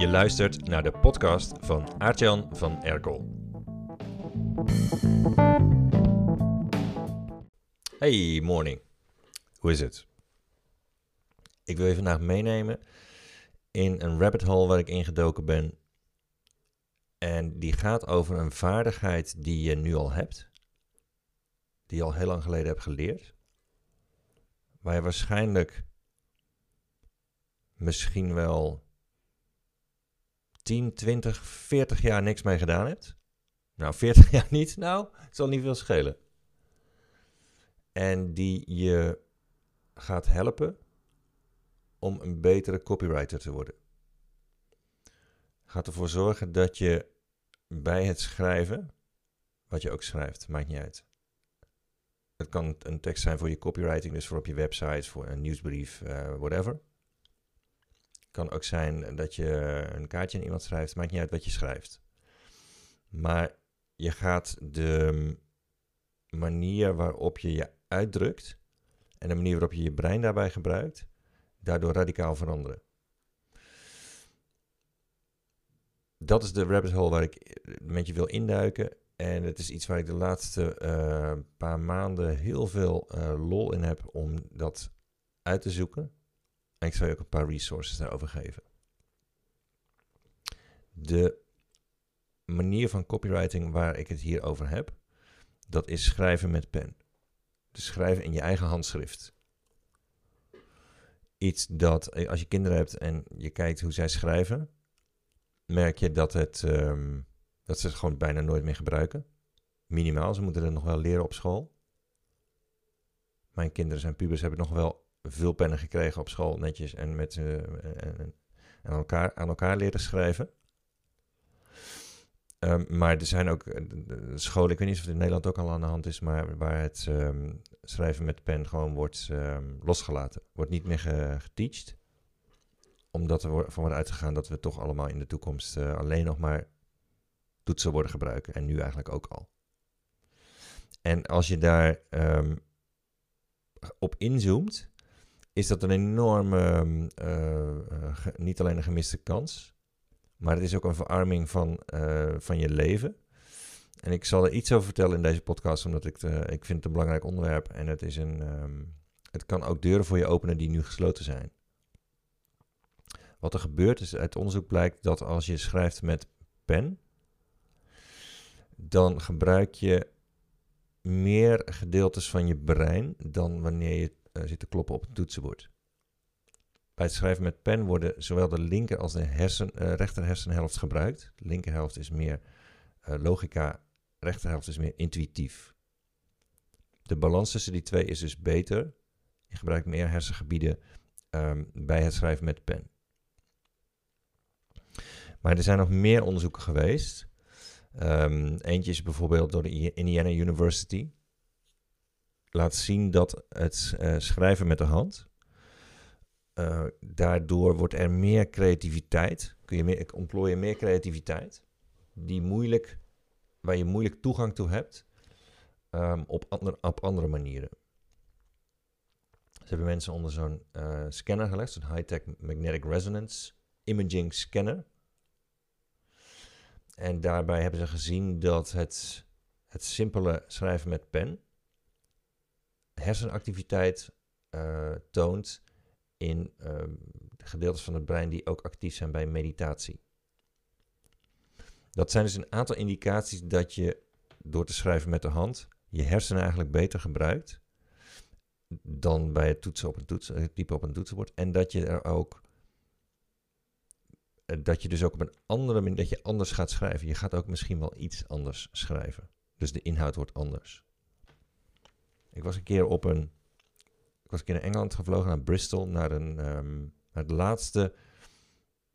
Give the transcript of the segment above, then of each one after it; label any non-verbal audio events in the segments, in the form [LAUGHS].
Je luistert naar de podcast van Aartjan van Erkel. Hey, morning. Hoe is het? Ik wil je vandaag meenemen in een rabbit hole waar ik ingedoken ben. En die gaat over een vaardigheid die je nu al hebt. Die je al heel lang geleden hebt geleerd. Waar je waarschijnlijk misschien wel 10, 20, 40 jaar niks mee gedaan hebt. Nou, 40 [LAUGHS] jaar niet. Nou, het zal niet veel schelen. En die je gaat helpen om een betere copywriter te worden. Gaat ervoor zorgen dat je bij het schrijven, wat je ook schrijft, maakt niet uit. Het kan een tekst zijn voor je copywriting, dus voor op je website, voor een nieuwsbrief, uh, whatever. Kan ook zijn dat je een kaartje aan iemand schrijft, maakt niet uit wat je schrijft. Maar je gaat de manier waarop je je uitdrukt en de manier waarop je je brein daarbij gebruikt, daardoor radicaal veranderen. Dat is de rabbit hole waar ik met je wil induiken. En het is iets waar ik de laatste uh, paar maanden heel veel uh, lol in heb om dat uit te zoeken. En ik zal je ook een paar resources daarover geven. De manier van copywriting waar ik het hier over heb, dat is schrijven met pen. Dus schrijven in je eigen handschrift. Iets dat, eh, als je kinderen hebt en je kijkt hoe zij schrijven, merk je dat, het, um, dat ze het gewoon bijna nooit meer gebruiken. Minimaal, ze moeten het nog wel leren op school. Mijn kinderen zijn pubers, hebben nog wel veel pennen gekregen op school, netjes en met uh, en, en elkaar, aan elkaar leren schrijven. Um, maar er zijn ook eh, scholen, ik weet niet of het in Nederland ook al aan de hand is, maar waar het um, schrijven met pen gewoon wordt um, losgelaten. Wordt niet meer geteacht. Omdat er van wordt uitgegaan dat we toch allemaal in de toekomst uh, alleen nog maar toetsen worden gebruiken. En nu eigenlijk ook al. En als je daar op inzoomt, is dat een enorme, uh, niet alleen een gemiste kans, maar het is ook een verarming van, uh, van je leven. En ik zal er iets over vertellen in deze podcast, omdat ik, ik vind het een belangrijk onderwerp. En het, is een, um, het kan ook deuren voor je openen die nu gesloten zijn. Wat er gebeurt is, uit onderzoek blijkt dat als je schrijft met pen, dan gebruik je meer gedeeltes van je brein dan wanneer je uh, zit te kloppen op een toetsenbord. Bij het schrijven met pen worden zowel de linker als de hersen, uh, gebruikt. De linkerhelft is meer uh, logica, rechterhelft is meer intuïtief. De balans tussen die twee is dus beter. Je gebruikt meer hersengebieden um, bij het schrijven met pen. Maar er zijn nog meer onderzoeken geweest. Um, eentje is bijvoorbeeld door de Indiana University. Laat zien dat het uh, schrijven met de hand uh, daardoor wordt er meer creativiteit. Kun je meer, ontplooi je meer creativiteit. Die moeilijk, waar je moeilijk toegang toe hebt. Um, op, op andere manieren. Ze hebben mensen onder zo'n uh, scanner gelegd. Zo'n high-tech magnetic resonance imaging scanner. En daarbij hebben ze gezien dat het, het simpele schrijven met pen hersenactiviteit uh, toont in de gedeeltes van het brein die ook actief zijn bij meditatie. Dat zijn dus een aantal indicaties dat je door te schrijven met de hand je hersenen eigenlijk beter gebruikt dan bij het toetsen op een toets, het typen op een toetsenbord. En dat je er ook eh, dat je dus ook op een andere manier, dat je anders gaat schrijven. Je gaat ook misschien wel iets anders schrijven. Dus de inhoud wordt anders. Ik was een keer op een ik was een keer naar Engeland gevlogen, naar Bristol, naar, een, um, naar het laatste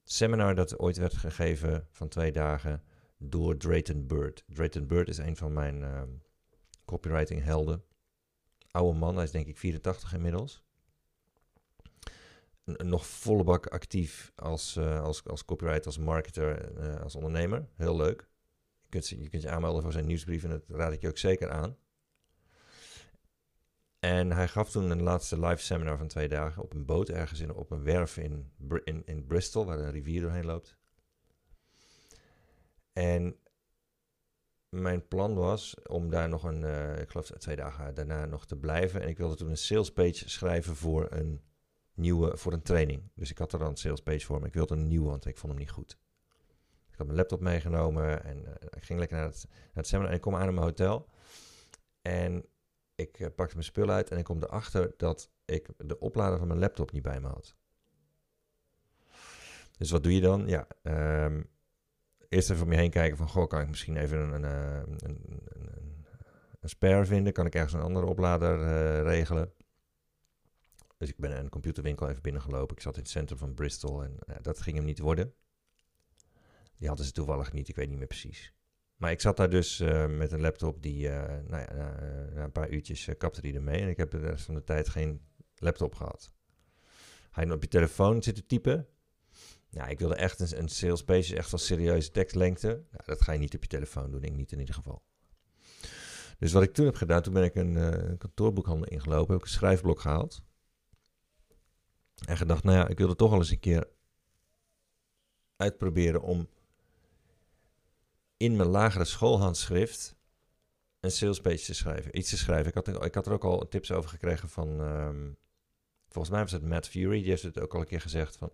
seminar dat ooit werd gegeven van twee dagen door Drayton Bird. Drayton Bird is een van mijn um, copywriting helden. Oude man, hij is denk ik 84 inmiddels. Nog volle bak actief als, uh, als, als copywriter, als marketer, uh, als ondernemer. Heel leuk. Je kunt, je kunt je aanmelden voor zijn nieuwsbrief en dat raad ik je ook zeker aan. En hij gaf toen een laatste live seminar van twee dagen op een boot ergens in, op een werf in, in, in Bristol, waar een rivier doorheen loopt. En mijn plan was om daar nog een, uh, ik geloof twee dagen daarna nog te blijven. En ik wilde toen een sales page schrijven voor een nieuwe, voor een training. Dus ik had er dan een sales page voor, maar ik wilde een nieuwe, want ik vond hem niet goed. Ik had mijn laptop meegenomen en eh, ik ging lekker naar het, naar het seminar en ik kom aan in mijn hotel. En ik uh, pakte mijn spullen uit en ik kom erachter dat ik de oplader van mijn laptop niet bij me had. Dus wat doe je dan? Ja, um, eerst even om je heen kijken van, goh, kan ik misschien even een, een, eh, een, een, een spare vinden? Kan ik ergens een andere oplader uh, regelen? Dus ik ben een computerwinkel even binnengelopen. Ik zat in het centrum van Bristol en dat ging hem niet worden. Die hadden ze toevallig niet, ik weet niet meer precies. Maar ik zat daar dus uh, met een laptop die, uh, nou ja, na, een paar uurtjes kapte die ermee. En ik heb de rest van de tijd geen laptop gehad. Ga je op je telefoon zitten typen, ja, ik wilde echt een, een sales page, echt van serieuze tekstlengte. Nou, dat ga je niet op je telefoon doen, ik niet in ieder geval. Dus wat ik toen heb gedaan, toen ben ik een, uh, een kantoorboekhandel ingelopen, heb ik een schrijfblok gehaald. En gedacht, nou ja, ik wilde toch wel eens een keer uitproberen om in mijn lagere schoolhandschrift een sales page te schrijven. Iets te schrijven. Ik had, ik had er ook al tips over gekregen van, um, volgens mij was het Matt Fury, die heeft het ook al een keer gezegd van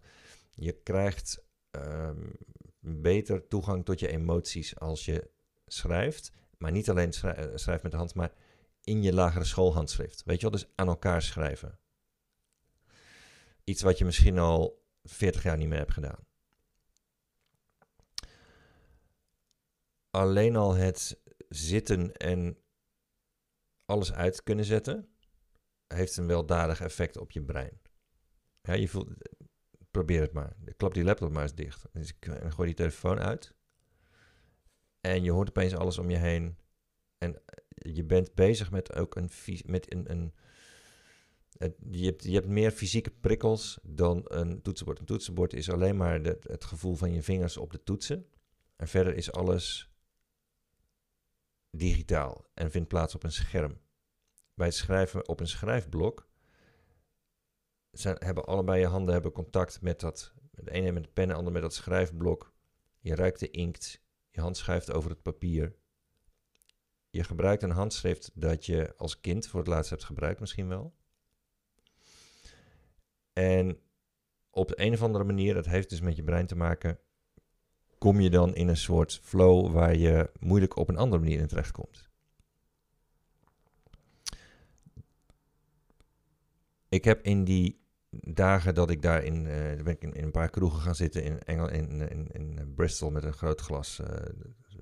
je krijgt um, beter toegang tot je emoties als je schrijft. Maar niet alleen eh, schrijft met de hand, maar in je lagere schoolhandschrift. Weet je wel, dus aan elkaar schrijven. Iets wat je misschien al 40 jaar niet meer hebt gedaan. Alleen al het zitten en alles uit kunnen zetten, heeft een weldadig effect op je brein. Ja, je voelt, probeer het maar. Klap die laptop maar eens dicht. Dus ik uh, gooi die telefoon uit. En je hoort opeens alles om je heen. En eh, je bent bezig met ook een... Met een, een je, hebt, je hebt meer fysieke prikkels dan een toetsenbord. Een toetsenbord is alleen maar het gevoel van je vingers op de toetsen. En verder is alles digitaal en vindt plaats op een scherm. Bij het schrijven op een schrijfblok zijn, hebben allebei je handen hebben contact met dat. De ene met de pen, de ander met dat schrijfblok. Je ruikt de inkt. Je hand schuift over het papier. Je gebruikt een handschrift dat je als kind voor het laatst hebt gebruikt, misschien wel. En op de een of andere manier, dat heeft dus met je brein te maken, kom je dan in een soort flow waar je moeilijk op een andere manier in terecht komt. Ik heb in die dagen dat ik daar in, ben ik in, een paar kroegen gaan zitten in, Engel, in, in, in Bristol met een groot glas uh,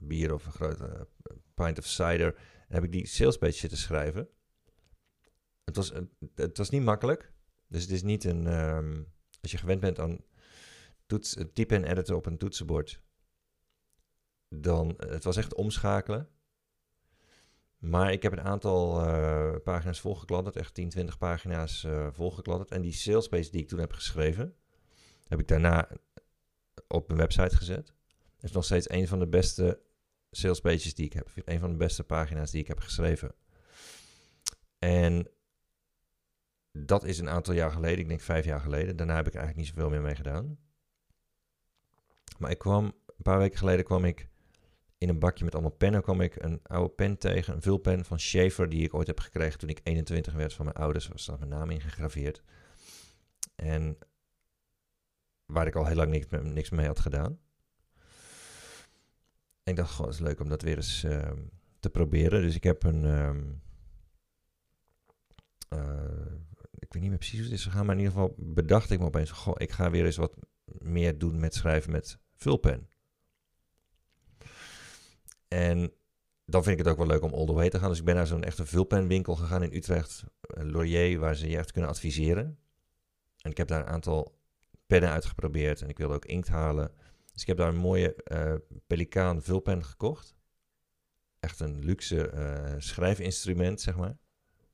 bier of een grote pint of cider. Heb ik die salespage zitten schrijven. Het was, het was niet makkelijk. Dus het is niet een. Um, als je gewend bent aan toets, typen en editen op een toetsenbord. Dan. Het was echt omschakelen. Maar ik heb een aantal uh, pagina's volgekladderd, echt 10, 20 pagina's uh, volgekladderd. En die salespace die ik toen heb geschreven, heb ik daarna op mijn website gezet. Is nog steeds een van de beste salespages die ik heb. Een van de beste pagina's die ik heb geschreven. En dat is een aantal jaar geleden, ik denk vijf jaar geleden. Daarna heb ik eigenlijk niet zoveel meer mee gedaan. Maar ik kwam, een paar weken geleden kwam ik in een bakje met allemaal pennen kwam ik een oude pen tegen, een vulpen van Schaefer die ik ooit heb gekregen toen ik 21 werd van mijn ouders. Er staat mijn naam ingegraveerd. En waar ik al heel lang niks, niks mee had gedaan. En ik dacht, gewoon, het is leuk om dat weer eens uh, te proberen. Dus ik heb een... Um, uh, ik weet niet meer precies hoe het is gegaan, maar in ieder geval bedacht ik me opeens... Goh, ik ga weer eens wat meer doen met schrijven met vulpen. En dan vind ik het ook wel leuk om all the way te gaan. Dus ik ben naar zo'n echte vulpenwinkel gegaan in Utrecht, eh, Laurier, waar ze je echt kunnen adviseren. En ik heb daar een aantal pennen uitgeprobeerd en ik wilde ook inkt halen. Dus ik heb daar een mooie uh, Pelikaan vulpen gekocht. Echt een luxe uh, schrijfinstrument, zeg maar.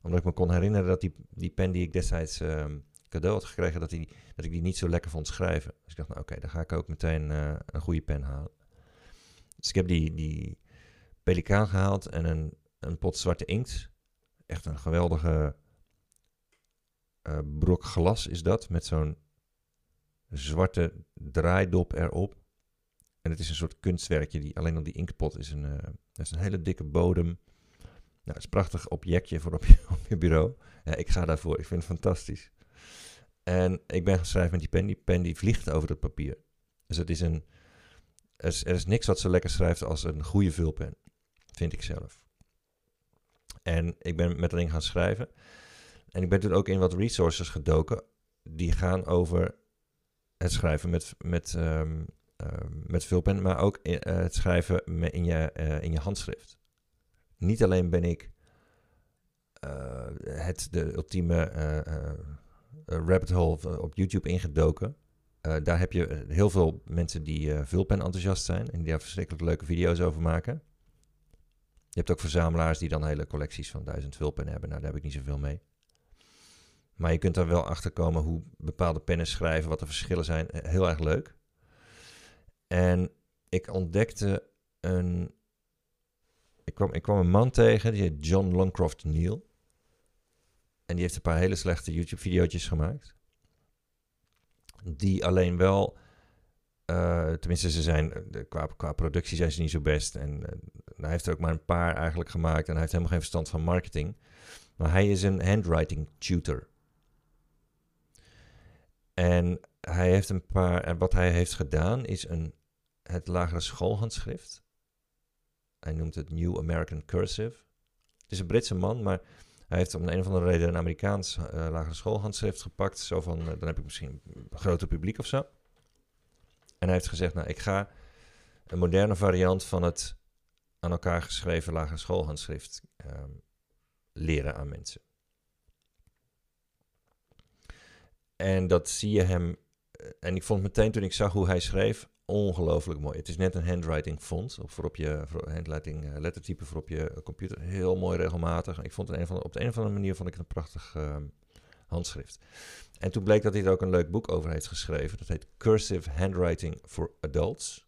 Omdat ik me kon herinneren dat die, die pen die ik destijds uh, cadeau had gekregen, dat, die, dat ik die niet zo lekker vond schrijven. Dus ik dacht, nou oké, dan ga ik ook meteen een goede pen halen. Dus ik heb die, die pelikaan gehaald en een, een pot zwarte inkt. Echt een geweldige uh, brok glas is dat, met zo'n zwarte draaidop erop. En het is een soort kunstwerkje. Die, alleen al die inkpot is een, uh, is een hele dikke bodem. Nou, het is een prachtig objectje voor op je, [LAUGHS] op je bureau. Ja, ik ga daarvoor. Ik vind het fantastisch. En ik ben gaan schrijven met die pen. Die pen die vliegt over het papier. Dus het is een... Is, er is niks wat zo lekker schrijft als een goede vulpen. Vind ik zelf. En ik ben met dat ding gaan schrijven. En ik ben toen ook in wat resources gedoken. Die gaan over het schrijven met, met, um, met vulpen, maar ook uh, het schrijven in je, uh, in je handschrift. Niet alleen ben ik uh, het de ultieme rabbit hole op YouTube ingedoken. daar heb je heel veel mensen die vulpen enthousiast zijn en die daar verschrikkelijk leuke video's over maken. Je hebt ook verzamelaars die dan hele collecties van duizend vulpen hebben. Nou, daar heb ik niet zoveel mee. Maar je kunt daar wel achter komen hoe bepaalde pennen schrijven, wat de verschillen zijn. Eh, heel erg leuk. En ik ontdekte een. Ik kwam, ik kwam een man tegen, die heet John Longcroft Neal. En die heeft een paar hele slechte YouTube-video's gemaakt. Die alleen wel. Uh, tenminste, ze zijn, qua, qua productie zijn ze niet zo best. En uh, hij heeft er ook maar een paar eigenlijk gemaakt. En hij heeft helemaal geen verstand van marketing. Maar hij is een handwriting tutor. En hij heeft een paar. En wat hij heeft gedaan is een, het lagere schoolhandschrift. Hij noemt het New American Cursive. Het is een Britse man, maar hij heeft om een of andere reden een Amerikaans lagere schoolhandschrift gepakt. Zo van, dan heb ik misschien een groter publiek of zo. En hij heeft gezegd, nou, ik ga een moderne variant van het aan elkaar geschreven lagere schoolhandschrift um, leren aan mensen. En dat zie je hem. Eh, en ik vond meteen toen ik zag hoe hij schreef, ongelooflijk mooi. Het is net een handwriting font, voor op je handwriting uh, lettertype voor op je computer. Heel mooi regelmatig. Ik vond het van, op de een of andere manier vond ik het een prachtig uh, handschrift. En toen bleek dat hij er ook een leuk boek over heeft geschreven. Dat heet Cursive Handwriting for Adults.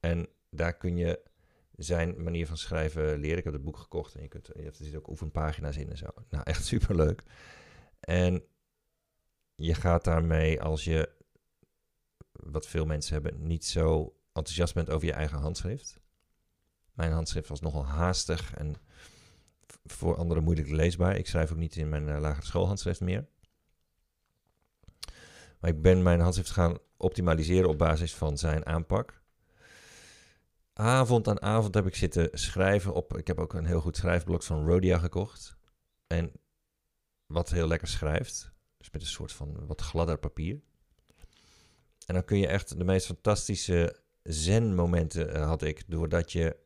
En daar kun je zijn manier van schrijven leren. Ik heb het boek gekocht en je, kunt, je hebt er ook oefenpagina's in en zo. Nou, echt [LAUGHS] superleuk. En je gaat daarmee, als je, wat veel mensen hebben, niet zo enthousiast bent over je eigen handschrift. Mijn handschrift was nogal haastig en voor anderen moeilijk leesbaar. Ik schrijf ook niet in mijn uh, lagere schoolhandschrift meer. Maar ik ben mijn handschrift gaan optimaliseren op basis van zijn aanpak. Avond aan avond heb ik zitten schrijven op. Ik heb ook een heel goed schrijfblok van Rodia gekocht. En wat heel lekker schrijft. Dus met een soort van wat gladder papier. En dan kun je echt de meest fantastische zen-momenten uh, had ik. Doordat je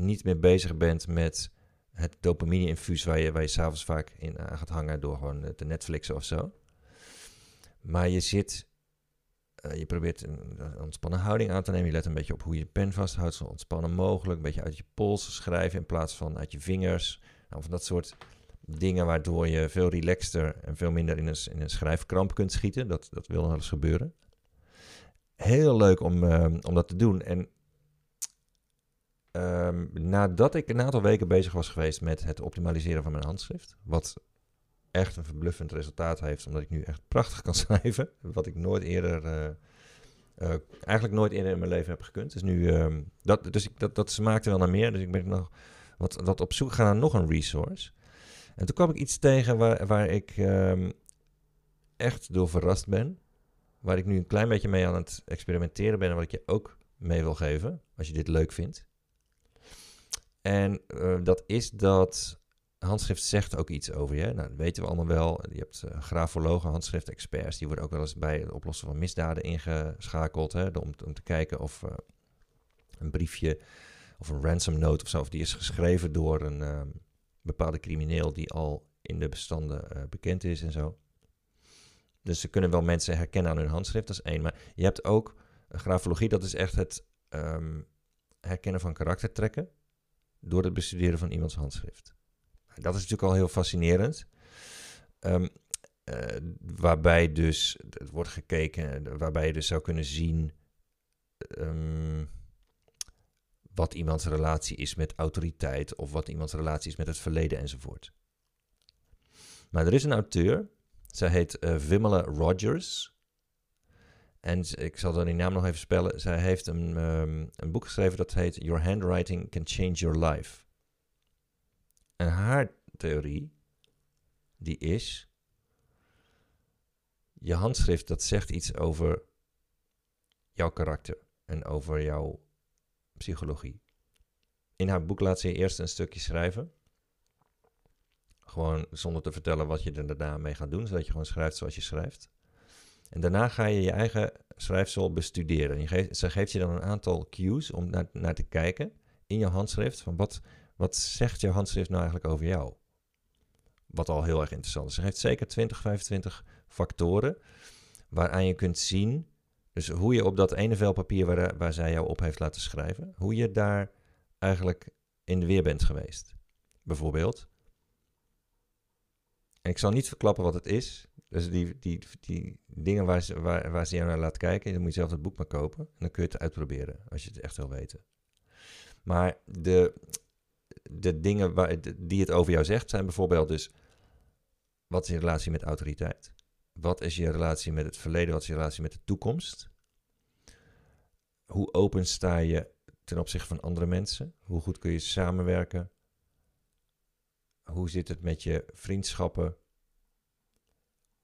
niet meer bezig bent met het dopamine-infuus waar je, waar je s'avonds vaak in aan gaat hangen door gewoon te Netflixen of zo. Maar je zit, uh, je probeert een, ontspannen houding aan te nemen. Je let een beetje op hoe je pen vasthoudt, zo ontspannen mogelijk. Een beetje uit je pols schrijven in plaats van uit je vingers. Nou, van dat soort dingen waardoor je veel relaxter en veel minder in een, in een schrijfkramp kunt schieten. Dat, dat wil nog eens gebeuren. Heel leuk om, om dat te doen. En um, nadat ik een aantal weken bezig was geweest met het optimaliseren van mijn handschrift, wat echt een verbluffend resultaat heeft, omdat ik nu echt prachtig kan [LAUGHS] schrijven, wat ik nooit eerder, uh, uh, eigenlijk nooit eerder in mijn leven heb gekund. Dus nu, um, dat, dus ik, dat, dat smaakte wel naar meer, dus ik ben nog wat, op zoek gaan naar nog een resource. En toen kwam ik iets tegen waar, waar ik um, echt door verrast ben. Waar ik nu een klein beetje mee aan het experimenteren ben en wat ik je ook mee wil geven, als je dit leuk vindt. En uh, dat is dat handschrift zegt ook iets over je. Nou, dat weten we allemaal wel. Je hebt uh, grafologen, handschriftexperts, die worden ook wel eens bij het oplossen van misdaden ingeschakeld. Hè, om, om te kijken of uh, een briefje of een ransom note of zo, of die is geschreven door een, um, bepaalde crimineel die al in de bestanden bekend is en zo. Dus ze kunnen wel mensen herkennen aan hun handschrift, dat is één. Maar je hebt ook grafologie, dat is echt het um, herkennen van karaktertrekken door het bestuderen van iemands handschrift. Dat is natuurlijk al heel fascinerend. Um, uh, waarbij dus, het wordt gekeken, waarbij je dus zou kunnen zien um, wat iemands relatie is met autoriteit of wat iemands relatie is met het verleden enzovoort. Maar er is een auteur, zij heet uh, Rogers. En ik zal dan die naam nog even spellen. Zij heeft een, ehm, een boek geschreven dat heet Your Handwriting Can Change Your Life. En haar theorie, die is... Je handschrift, dat zegt iets over jouw karakter en over jouw psychologie. In haar boek laat ze je eerst een stukje schrijven. Gewoon zonder te vertellen wat je er daarna mee gaat doen, zodat je gewoon schrijft zoals je schrijft. En daarna ga je je eigen schrijfsel bestuderen. Je geeft, ze geeft je dan een aantal cues om naar, naar te kijken in je handschrift. Van wat, wat zegt je handschrift nou eigenlijk over jou? Wat al heel erg interessant is. Ze geeft zeker 20, 25 factoren waaraan je kunt zien. Dus hoe je op dat ene vel papier waar, waar zij jou op heeft laten schrijven, hoe je daar eigenlijk in de weer bent geweest. Bijvoorbeeld. En ik zal niet verklappen wat het is. Dus die, die, die dingen waar ze, waar, waar ze jou naar laat kijken, dan moet je zelf het boek maar kopen. En dan kun je het uitproberen, als je het echt wil weten. Maar de, de dingen waar, die het over jou zegt, zijn bijvoorbeeld dus... Wat is je relatie met autoriteit? Wat is je relatie met het verleden? Wat is je relatie met de toekomst? Hoe open sta je ten opzichte van andere mensen? Hoe goed kun je samenwerken? Hoe zit het met je vriendschappen?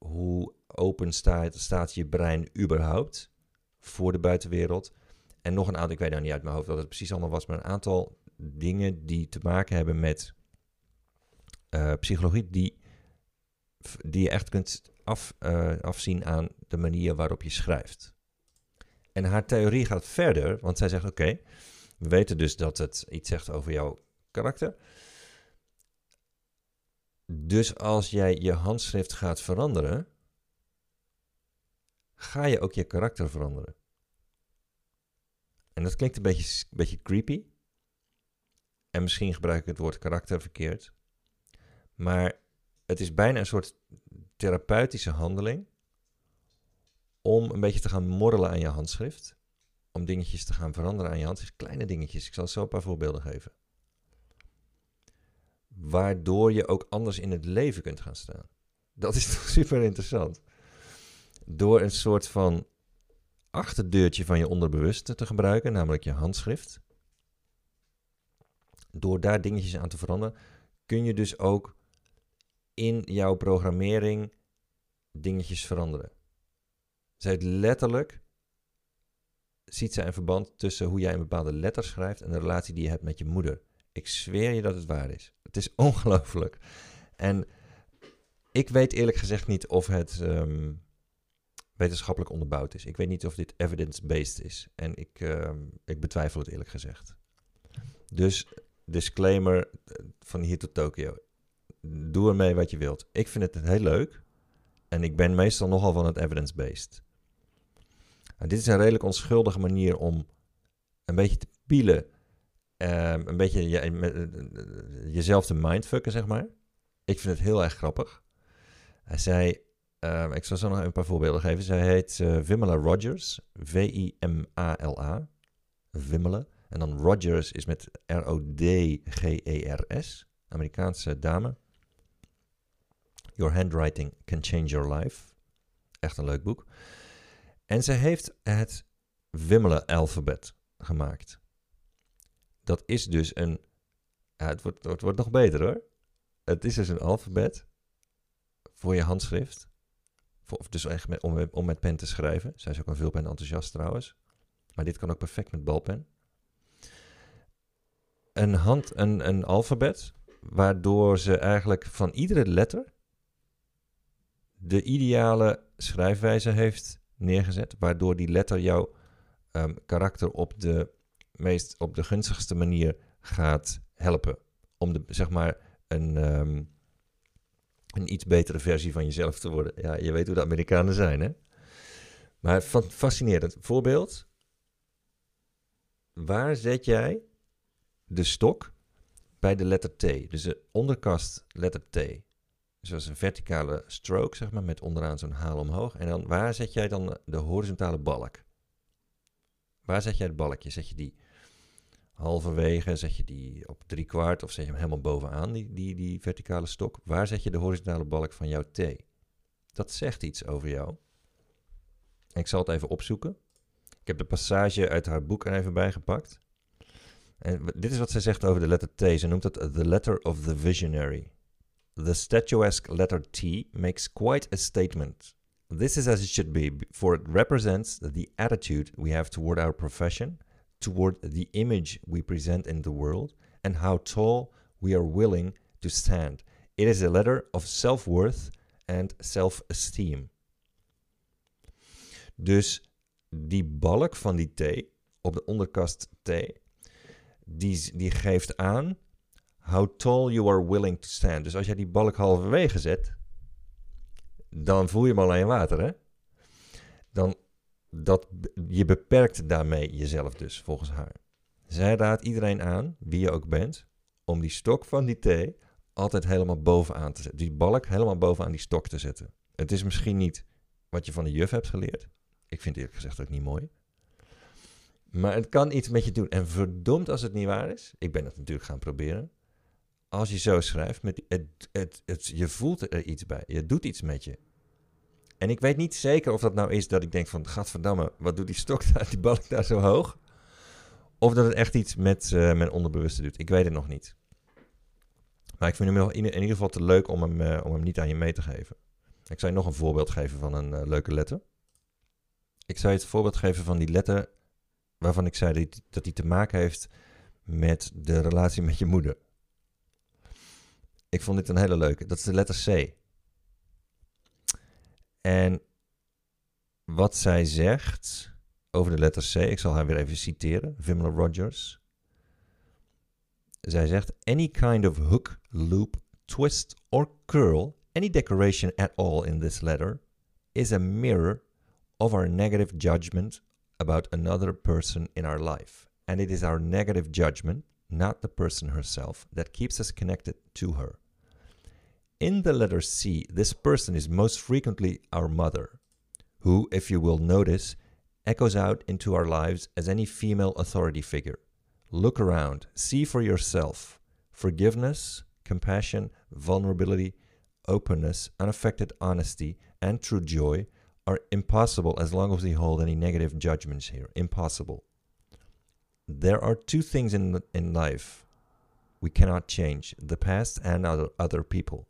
Hoe open staat, je brein überhaupt voor de buitenwereld? En nog een aantal, ik weet nou niet uit mijn hoofd wat het precies allemaal was, maar een aantal dingen die te maken hebben met uh, psychologie, die, die je echt kunt af, uh, afzien aan de manier waarop je schrijft. En haar theorie gaat verder, want zij zegt: Oké, we weten dus dat het iets zegt over jouw karakter. Dus als jij je handschrift gaat veranderen, ga je ook je karakter veranderen. En dat klinkt een beetje, een beetje creepy. En misschien gebruik ik het woord karakter verkeerd. Maar het is bijna een soort therapeutische handeling om een beetje te gaan morrelen aan je handschrift. Om dingetjes te gaan veranderen aan je handschrift. Kleine dingetjes. Ik zal zo een paar voorbeelden geven. Waardoor je ook anders in het leven kunt gaan staan. Dat is [LAUGHS] toch super interessant. Door een soort van achterdeurtje van je onderbewuste te gebruiken, namelijk je handschrift. Door daar dingetjes aan te veranderen, kun je dus ook in jouw programmering dingetjes veranderen. Zij letterlijk ziet zij een verband tussen hoe jij een bepaalde letter schrijft en de relatie die je hebt met je moeder. Ik zweer je dat het waar is. Het is [LAUGHS] ongelooflijk. En ik weet eerlijk gezegd niet of het ehm, wetenschappelijk onderbouwd is. Ik weet niet of dit evidence-based is. En ik, ehm, ik betwijfel het eerlijk gezegd. Dus disclaimer eh, van hier tot Tokio. Doe ermee wat je wilt. Ik vind het heel leuk. En ik ben meestal nogal van het evidence-based. dit is een redelijk onschuldige manier om een beetje te pielen. Um, een beetje je, met, uh, jezelf te mindfucken, zeg maar. Ik vind het heel erg grappig. Hij zei, uh, ik zal zo nog een paar voorbeelden geven. Zij heet uh, Rogers. V-I-M-A-L-A. Wimela. En dan Rogers is met R-O-D-G-E-R-S. Amerikaanse dame. Your Handwriting Can Change Your Life. Echt een leuk boek. En ze heeft het Wimmelen-alfabet gemaakt. Dat is dus een. Ja, het, wordt, het wordt nog beter hoor. Het is dus een alfabet voor je handschrift. Voor, dus echt om, om met pen te schrijven. Zij is ook een veelpen enthousiast trouwens. Maar dit kan ook perfect met balpen. Een, hand, een, een alfabet waardoor ze eigenlijk van iedere letter de ideale schrijfwijze heeft neergezet, waardoor die letter jouw um, karakter op de meest op de gunstigste manier gaat helpen. Om de, zeg maar een, um, een iets betere versie van jezelf te worden. Ja, je weet hoe de Amerikanen zijn, hè? Maar fascinerend. Voorbeeld. Waar zet jij de stok bij de letter T? Dus de onderkast letter T. Zoals een verticale stroke, zeg maar, met onderaan zo'n haal omhoog. En dan waar zet jij dan de horizontale balk? Waar zet jij het balkje? Zet je die halverwege, zet je die op drie kwart of zet je hem helemaal bovenaan, die, die, die verticale stok? Waar zet je de horizontale balk van jouw T? Dat zegt iets over jou. ik zal het even opzoeken. Ik heb de passage uit haar boek er even bij gepakt. En dit is wat zij zegt over de letter T. Ze noemt het the letter of the visionary. The statuesque letter T makes quite a statement. This is as it should be, for it represents the attitude we have toward our profession, toward the image we present in the world, and how tall we are willing to stand. It is a letter of self-worth and self-esteem. Dus die balk van die T op de onderkast T, die, die geeft aan how tall you are willing to stand. Dus als jij die balk halverwege zet, dan voel je hem al aan je water, hè? Dan, dat, je beperkt daarmee jezelf dus, volgens haar. Zij raadt iedereen aan, wie je ook bent, om die stok van die thee altijd helemaal bovenaan te zetten. Die balk helemaal bovenaan die stok te zetten. Het is misschien niet wat je van de juf hebt geleerd. Ik vind eerlijk gezegd ook niet mooi. Maar het kan iets met je doen. En verdomd als het niet waar is. Ik ben het natuurlijk gaan proberen. Als je zo schrijft, met, het, het, je voelt er iets bij. Je doet iets met je. En ik weet niet zeker of dat nou is dat ik denk van... Gadverdamme, wat doet die stok daar, die balk daar zo hoog? Of dat het echt iets met uh, mijn onderbewuste doet. Ik weet het nog niet. Maar ik vind hem in, in ieder geval te leuk om hem, uh, om hem niet aan je mee te geven. Ik zou je nog een voorbeeld geven van een uh, leuke letter. Ik zou je het voorbeeld geven van die letter waarvan ik zei dat, dat die te maken heeft met de relatie met je moeder. Ik vond dit een hele leuke. Dat is de letter C. En wat zij zegt over de letter C, ik zal haar weer even citeren, Vimla Rogers. Zij zegt: Any kind of hook, loop, twist or curl, any decoration at all in this letter is a mirror of our negative judgment about another person in our life. And it is our negative judgment, not the person herself, that keeps us connected to her. In the letter C, this person is most frequently our mother, who, if you will notice, echoes out into our lives as any female authority figure. Look around, see for yourself. Forgiveness, compassion, vulnerability, openness, unaffected honesty, and true joy are impossible as long as we hold any negative judgments here. Impossible. There are two things in, in life we cannot change the past and other, other people.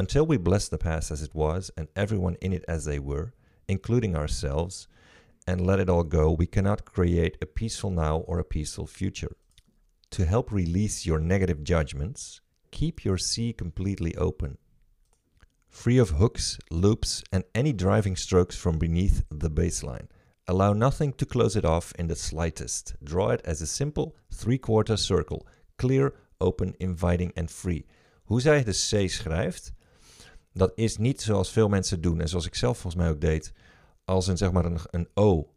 Until we bless the past as it was and everyone in it as they were, including ourselves, and let it all go, we cannot create a peaceful now or a peaceful future. To help release your negative judgments, keep your sea completely open, free of hooks, loops, and any driving strokes from beneath the baseline. Allow nothing to close it off in the slightest. Draw it as a simple three quarter circle, clear, open, inviting and free. Hoe zij de C schrijft, dat is niet zoals veel mensen doen en zoals ik zelf volgens mij ook deed, als een, zeg maar een, een O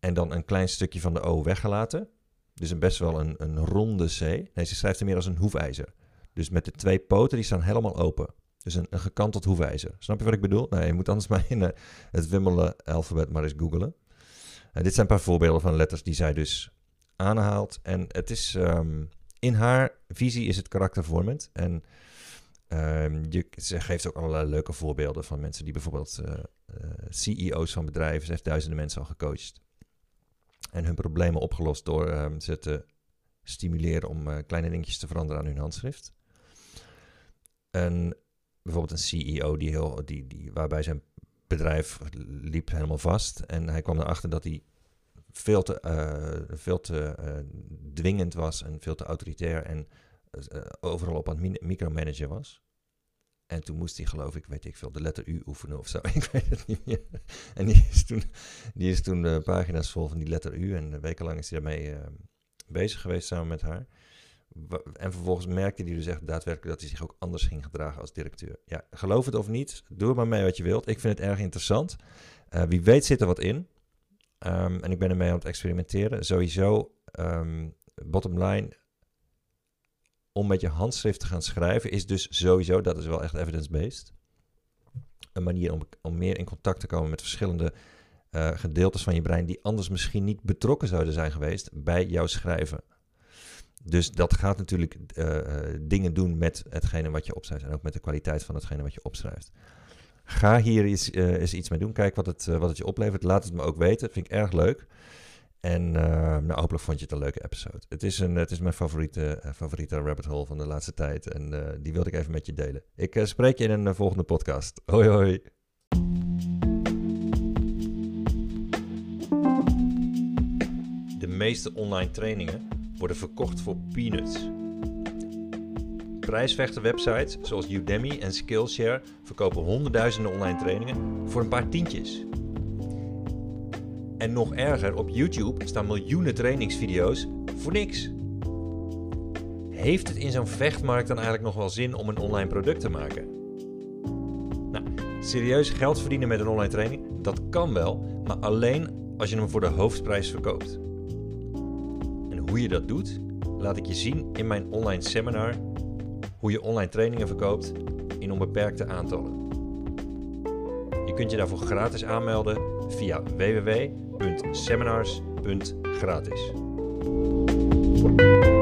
en dan een klein stukje van de O weggelaten. Dus een best wel een, een ronde C. Nee, ze schrijft er meer als een hoefijzer. Dus met de twee poten, die staan helemaal open. Dus een, gekanteld hoefijzer. Snap je wat ik bedoel? Nee, je moet anders [LAUGHS] maar in uh, het wimmelen alfabet maar eens googelen. Uh, dit zijn een paar voorbeelden van letters die zij dus aanhaalt. En het is, um, in haar visie is het karaktervormend. En je, ze geeft ook allerlei leuke voorbeelden van mensen die bijvoorbeeld uh, CEO's van bedrijven, ze heeft duizenden mensen al gecoacht. En hun problemen opgelost door um, ze te stimuleren om kleine dingetjes te veranderen aan hun handschrift. En bijvoorbeeld een CEO die heel, die, die, waarbij zijn bedrijf liep helemaal vast. En hij kwam erachter dat hij veel te, veel te dwingend was en veel te autoritair en overal op aan het micromanagen was. En toen moest hij, geloof ik, weet ik veel, de letter U oefenen of zo. [LAUGHS] ik weet het niet meer. En die is toen, die is toen de pagina's vol van die letter U. En wekenlang is hij daarmee bezig geweest samen met haar. En vervolgens merkte hij dus echt daadwerkelijk dat hij zich ook anders ging gedragen als directeur. Ja, geloof het of niet, doe er maar mee wat je wilt. Ik vind het erg interessant. Uh, wie weet zit er wat in. Um, en ik ben ermee aan het experimenteren. Sowieso, um, bottom line, om met je handschrift te gaan schrijven is dus sowieso, dat is wel echt evidence-based, een manier om, om meer in contact te komen met verschillende uh, gedeeltes van je brein die anders misschien niet betrokken zouden zijn geweest bij jouw schrijven. Dus dat gaat natuurlijk uh, dingen doen met hetgene wat je opschrijft en ook met de kwaliteit van hetgene wat je opschrijft. Ga hier eens, uh, eens iets mee doen. Kijk wat het, wat het je oplevert. Laat het me ook weten. Dat vind ik erg leuk. En nou, hopelijk vond je het een leuke episode. Het is, een, het is mijn favoriete, favoriete rabbit hole van de laatste tijd. En die wilde ik even met je delen. Ik spreek je in een volgende podcast. Hoi hoi. De meeste online trainingen worden verkocht voor peanuts. Prijsvechte websites zoals Udemy en Skillshare verkopen honderdduizenden online trainingen voor een paar tientjes. En nog erger, op YouTube staan miljoenen trainingsvideo's voor niks. Heeft het in zo'n vechtmarkt dan eigenlijk nog wel zin om een online product te maken? Nou, serieus geld verdienen met een online training, dat kan wel, maar alleen als je hem voor de hoofdprijs verkoopt. En hoe je dat doet, laat ik je zien in mijn online seminar hoe je online trainingen verkoopt in onbeperkte aantallen. Je kunt je daarvoor gratis aanmelden via www.seminars.gratis.